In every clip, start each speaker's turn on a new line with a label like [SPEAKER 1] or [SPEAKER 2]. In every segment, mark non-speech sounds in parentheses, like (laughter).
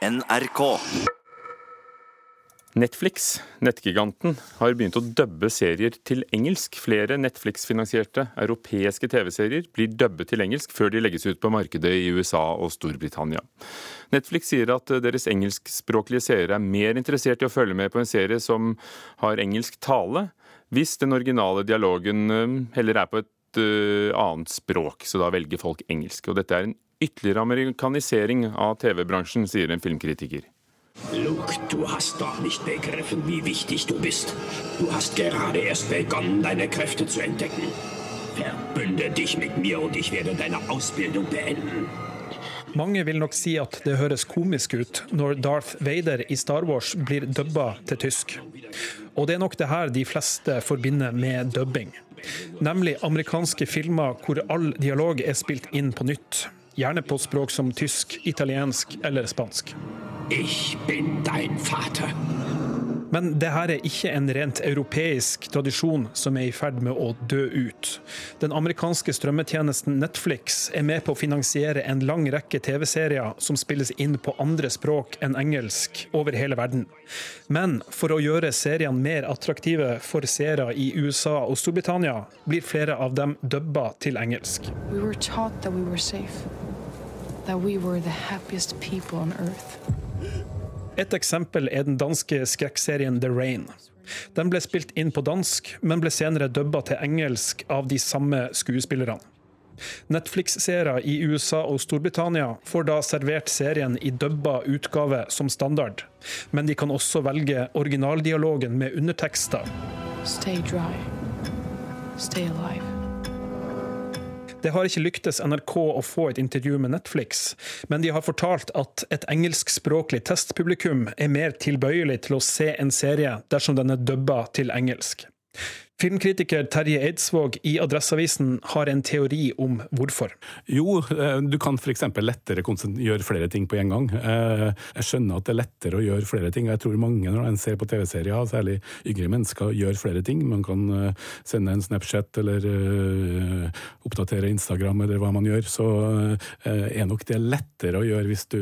[SPEAKER 1] NRK.
[SPEAKER 2] Netflix, nettgiganten, har begynt å dubbe serier til engelsk. Flere Netflix-finansierte europeiske TV-serier blir dubbet til engelsk før de legges ut på markedet i USA og Storbritannia. Netflix sier at deres engelskspråklige seere er mer interessert i å følge med på en serie som har engelsk tale, hvis den originale dialogen eh, heller er på et uh, annet språk, så da velger folk engelsk. Og dette er en ytterligere amerikanisering av TV-bransjen, sier en filmkritiker.
[SPEAKER 3] Luke, du hast doch nicht begriffen, wie wichtig du bist. Du hast gerade erst begonnen, deine Kräfte zu entdecken. Verbünde dich mit mir und ich werde deine Ausbildung beenden.
[SPEAKER 4] Mange vil nok si at det høres komisk ut når Darth Vader i Star Wars blir dubba til tysk. Og det er nok det her de fleste forbinder med dubbing. Nemlig amerikanske filmer hvor all dialog er spilt inn på nytt. Gjerne på språk som tysk, italiensk eller spansk.
[SPEAKER 3] Ich bin dein Vater.
[SPEAKER 4] Men det her er ikke en rent europeisk tradisjon som er i ferd med å dø ut. Den amerikanske strømmetjenesten Netflix er med på å finansiere en lang rekke TV-serier som spilles inn på andre språk enn engelsk over hele verden. Men for å gjøre seriene mer attraktive for seere i USA og Storbritannia, blir flere av dem dubba til engelsk.
[SPEAKER 5] We were
[SPEAKER 4] Et eksempel er den danske skrekkserien The Rain. Den ble spilt inn på dansk, men ble senere dubba til engelsk av de samme skuespillerne. Netflix-seere i USA og Storbritannia får da servert serien i dubba utgave som standard, men de kan også velge originaldialogen med undertekster.
[SPEAKER 5] Stay dry. Stay alive.
[SPEAKER 4] Det har ikke lyktes NRK å få et intervju med Netflix, men de har fortalt at et engelskspråklig testpublikum er mer tilbøyelig til å se en serie dersom den er dubba til engelsk. Filmkritiker Terje Eidsvåg i Adresseavisen har en teori om hvorfor.
[SPEAKER 6] Jo, eh, du kan f.eks. lettere gjøre flere ting på en gang. Eh, jeg skjønner at det er lettere å gjøre flere ting. Jeg tror mange når en ser på TV-serier, særlig yngre mennesker, gjør flere ting. Man kan eh, sende en Snapchat eller oppdatere Instagram eller hva man gjør. Så er nok det lettere å gjøre hvis du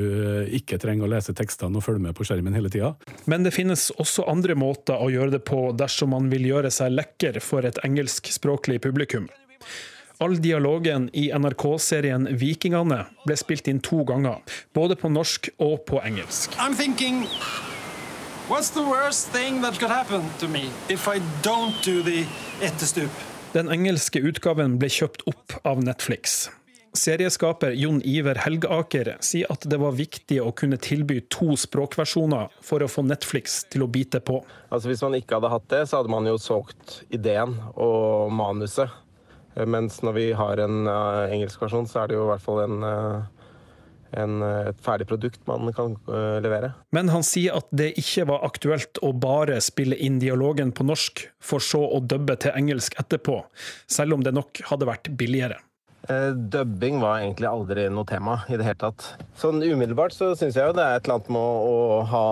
[SPEAKER 6] ikke trenger å lese tekstene og følge med på skjermen hele tida.
[SPEAKER 4] Men det finnes også andre måter å gjøre det på dersom man vil gjøre seg lekker vekker for et engelskspråklig publikum. All dialogen i NRK-serien Vikingane ble spilt inn to ganger, både på norsk og på engelsk.
[SPEAKER 7] Thinking, do?
[SPEAKER 4] Den engelske utgaven ble kjøpt opp av Netflix. Serieskaper Jon Iver Helgaker sier at det var viktig å kunne tilby to språkversjoner for å få Netflix til å bite på.
[SPEAKER 8] Altså Hvis man ikke hadde hatt det, så hadde man jo solgt ideen og manuset. Mens når vi har en uh, engelsk versjon, så er det jo i hvert fall en, uh, en, uh, et ferdig produkt man kan levere.
[SPEAKER 4] Men han sier at det ikke var aktuelt å bare spille inn dialogen på norsk, for så å dubbe til engelsk etterpå, selv om det nok hadde vært billigere.
[SPEAKER 8] Uh, dubbing var egentlig aldri noe tema i det hele tatt. Sånn umiddelbart så syns jeg jo det er et eller annet med å, å ha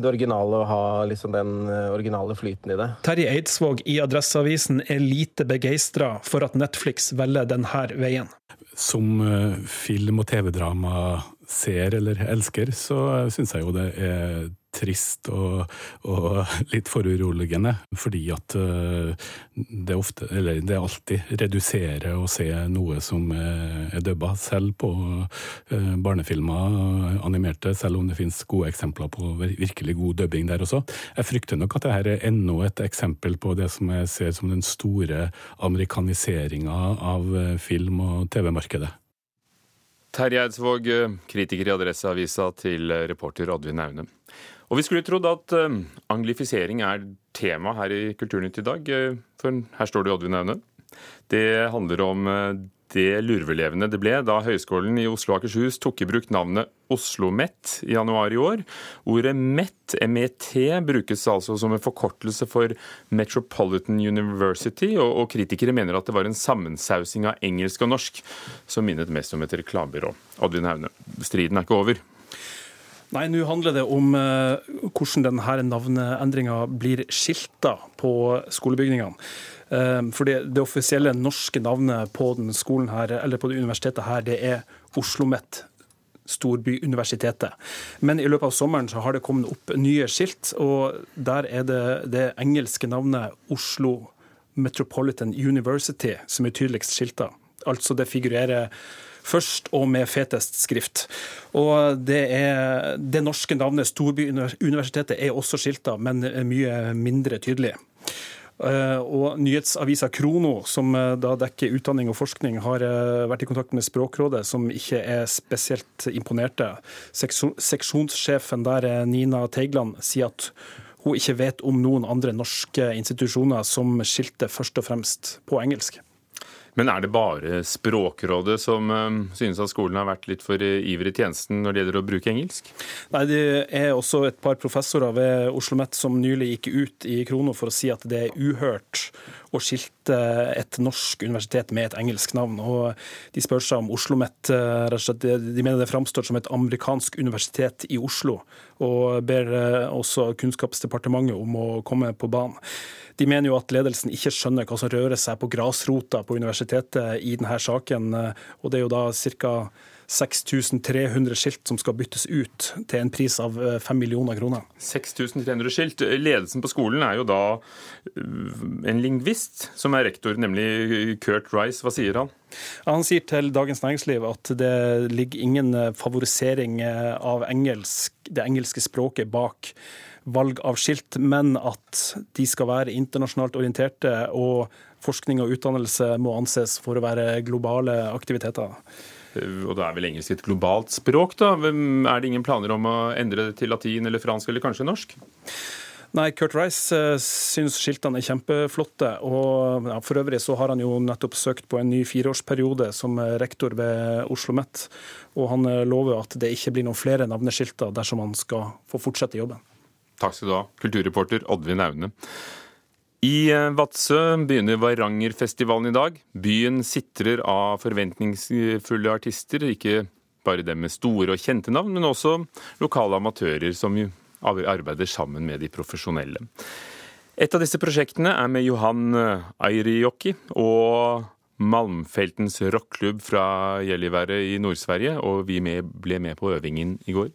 [SPEAKER 8] det originale og ha liksom den eh, originale flyten i det.
[SPEAKER 4] Terje Eidsvåg i Adresseavisen er lite begeistra for at Netflix velger denne veien.
[SPEAKER 6] Som uh, film- og TV-drama ser eller elsker, så syns jeg jo det er trist og, og, (laughs) litt foruroligende. Fordi at eh, det ofte, eller det alltid reduserer å se noe som er dubba, selv på eh, barnefilmer animerte, selv om det finnes gode eksempler på virkelig god dubbing der også. Jeg frykter nok at dette er enda et eksempel på det som jeg ser som den store amerikaniseringa av eh, film- og TV-markedet.
[SPEAKER 2] Terje Eidsvåg, kritiker i Adresseavisa, til reporter Oddvin Aune. Og vi skulle trodd at uh, anglifisering er tema her i Kulturnytt i dag, uh, for her står det Oddvin Aune. Det handler om uh, det lurvelevende det ble da Høgskolen i Oslo og Akershus tok i bruk navnet OsloMet i januar i år. Ordet MET, MET, brukes altså som en forkortelse for Metropolitan University, og kritikere mener at det var en sammensausing av engelsk og norsk som minnet mest om et reklamebyrå. Oddvin Haune, striden er ikke over.
[SPEAKER 4] Nei, nå handler det om uh, hvordan denne navneendringa blir skilta på skolebygningene. Uh, for det, offisielle norske navnet på den skolen her, eller på det universitetet her, det er Oslo OsloMet storbyuniversitetet. Men i løpet av sommeren så har det kommet opp nye skilt, og der er det det engelske navnet Oslo Metropolitan University som er tydeligst skilta. Altså det figurerer først og med fetest skrift. Og det, er, det norske navnet Storbyuniversitetet er også skilta, men mye mindre tydelig. Eh, og nyhetsavisa Krono, som eh, da dekker utdanning og forskning, har eh, vært i kontakt med Språkrådet, som ikke er spesielt imponerte. Seksjonssjefen der, Nina Teigland, sier at hun ikke vet om noen andre norske institusjoner som skilte først og fremst på engelsk.
[SPEAKER 2] Men er det bare Språkrådet som um, synes at skolen har vært litt for ivrig i tjenesten når det gjelder å bruke engelsk?
[SPEAKER 4] Nei, det er også et par professorer ved Oslo OsloMet som nylig gikk ut i Krono for å si at det er uhørt å skilte et norsk universitet med et engelsk navn. Og de spør seg om Oslo OsloMet eh, De mener det framstår som et amerikansk universitet i Oslo, og ber eh, også Kunnskapsdepartementet om å komme på banen. De mener jo at ledelsen ikke skjønner hva som rører seg på grasrota på universitetet i denne saken. Og det er jo da ca. 6300 skilt som skal byttes ut til en pris av 5 eh, millioner kroner.
[SPEAKER 2] 6300 skilt. Ledelsen på skolen er jo da eh, en lingvist som er rektor, nemlig Kurt Rice. Hva sier han?
[SPEAKER 4] Han sier til Dagens Næringsliv at det ligger ingen favorisering av engelsk, det engelske språket bak valg av skilt, men at de skal være internasjonalt orienterte, og forskning og utdannelse må anses for å være globale aktiviteter.
[SPEAKER 2] Og da er vel engelsk et globalt språk, da? Er det ingen planer om å endre det til latin eller fransk eller kanskje norsk?
[SPEAKER 4] Nei, Kurt Rice uh, syns skiltene er kjempeflotte. og ja, For øvrig så har han jo nettopp søkt på en ny fireårsperiode som rektor ved Oslo OsloMet. Og han uh, lover at det ikke blir noen flere navneskilter dersom han skal få fortsette jobben.
[SPEAKER 2] Takk skal du ha, kulturreporter Oddvin Aune. I eh, Vadsø begynner Varangerfestivalen i dag. Byen sitrer av forventningsfulle artister. Ikke bare dem med store og kjente navn, men også lokale amatører som arbeider sammen med de profesjonelle. Et av disse prosjektene er med Johan Airijoki og Malmfeltens rockklubb fra Gjelliværet i Nord-Sverige, og vi ble med på øvingen i går.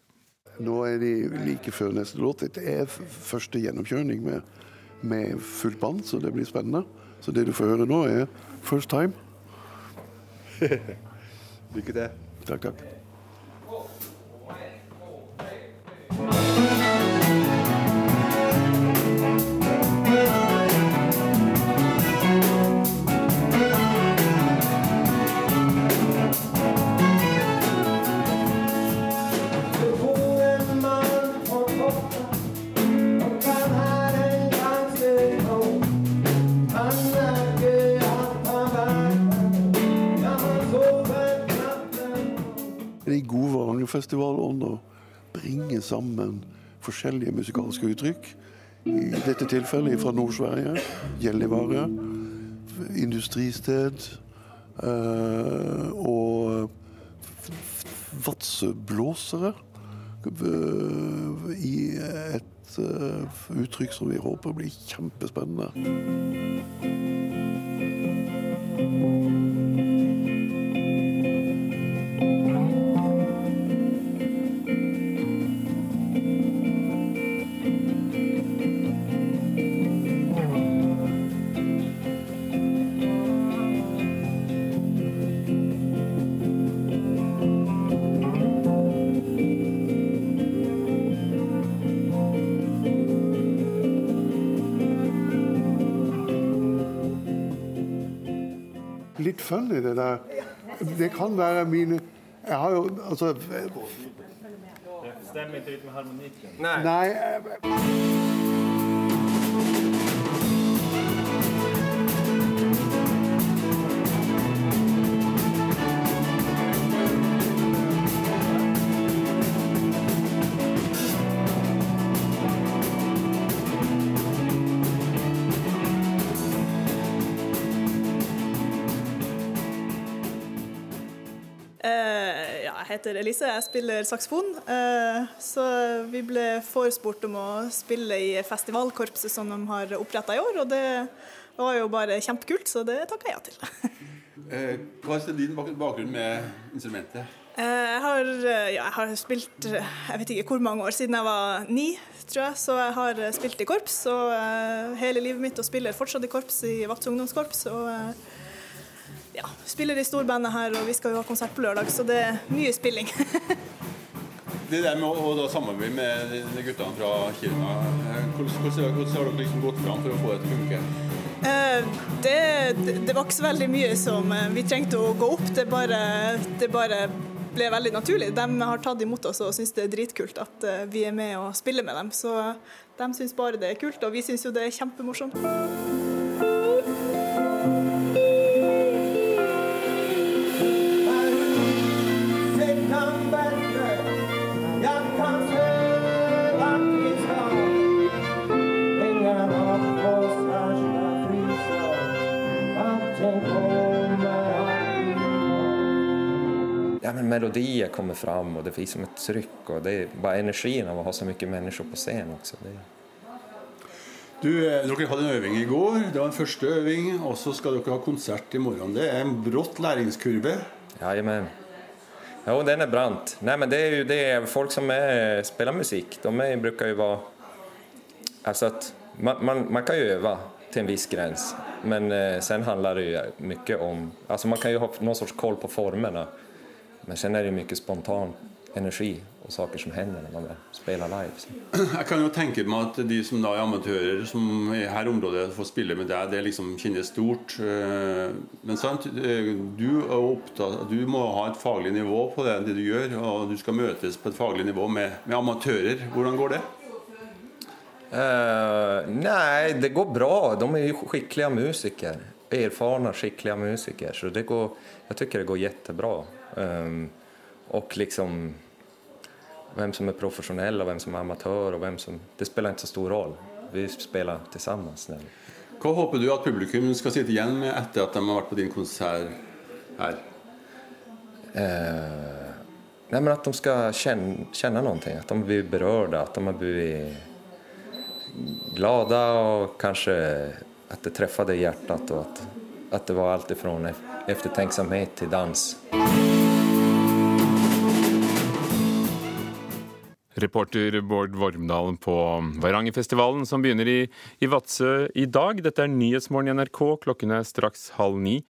[SPEAKER 1] Nå er de like før neste låt. Dette er første gjennomkjøring med, med fullt band, så det blir spennende. Så det du får høre nå, er first time. (laughs)
[SPEAKER 9] Lykke til.
[SPEAKER 1] Takk, takk. Festivalånd å bringe sammen forskjellige musikalske uttrykk. I dette tilfellet fra Nord-Sverige. Gjellivare. Industristed. Uh, og Vadsø-blåsere. I et uh, uttrykk som vi håper blir kjempespennende. Funny, det der. Det kan være mine Jeg har jo altså
[SPEAKER 9] Stemmer ikke litt med harmonikken?
[SPEAKER 1] Nei. Nei.
[SPEAKER 10] Heter Elise, jeg spiller saksofon. Eh, så vi ble forespurt om å spille i festivalkorpset som de har oppretta i år, og det var jo bare kjempekult, så det takka jeg ja til. (laughs)
[SPEAKER 9] Eh, hva er din bakgrunn med instrumentet?
[SPEAKER 10] Jeg har, ja, jeg har spilt jeg vet ikke hvor mange år, siden jeg var ni, tror jeg. Så jeg har spilt i korps og hele livet mitt og spiller fortsatt i korps i Vadsø ungdomskorps. Og ja, spiller i storbandet her, og vi skal jo ha konsert på lørdag, så det er mye spilling. (laughs)
[SPEAKER 9] det der med å, å samarbeide med de guttene fra Kiruna, hvordan, hvordan, hvordan har dere liksom gått fram for å få det til å funke?
[SPEAKER 10] Eh, det, det, var ikke så veldig mye som eh, vi trengte å gå opp, det bare, det bare ble veldig naturlig. De har tatt imot oss og syns det er dritkult at eh, vi er med og spiller med dem. Så de syns bare det er kult, og vi syns jo det er kjempemorsomt.
[SPEAKER 11] Melodier kommer fram och det finns som ett tryck och det är bara energin av att ha så mycket människor på scen också. Det...
[SPEAKER 9] Du, eh, dere hadde en øving i går. Det var en første øving. Og så skal dere ha konsert i morgen. Det er en brått læringskurve.
[SPEAKER 11] Ja, jamen. Jo, den er brant. Nei, men det er jo det. Folk som er, spiller musikk, de er, bruker jo være Altså at man, man, man kan jo øve til en viss gräns. Men eh, sen handlar det ju mycket om... Alltså man kan ju ha någon sorts koll på formerna. Men sen är det mycket spontan energi og saker som hender når man spiller live. Så.
[SPEAKER 9] Jeg kan jo tenke meg at de som da er amatører, som i her området får spille med deg, det liksom kjennes stort. Eh, men sant, eh, du, opptatt, du må ha et faglig nivå på det, det, du gjør, og du skal møtes på et faglig nivå med, med amatører. Hvordan går det?
[SPEAKER 11] Uh, nei, det går bra. De er jo skikkelige musikere. Erfarne, skikkelige musikere. Så det går, jeg syns det går kjempebra. Um, och liksom vem som är professionell och vem som är amatör och vem som... Det spelar inte så stor roll. Vi spelar tillsammans. Nu.
[SPEAKER 9] Hva håper du at publikum skal sitte igjen med etter at de har vært på din konsert her?
[SPEAKER 11] Uh, nej, men at de skal kjenne, kjenne noe. At de blir berørte. At de blir glade og kanskje at det treffer i hjertet. Og at, det var alt fra eftertenksomhet til dans.
[SPEAKER 2] Reporter Bård Vormdalen på Varangerfestivalen som begynner i, i Vadsø i dag. Dette er Nyhetsmorgen i NRK. Klokken er straks halv ni.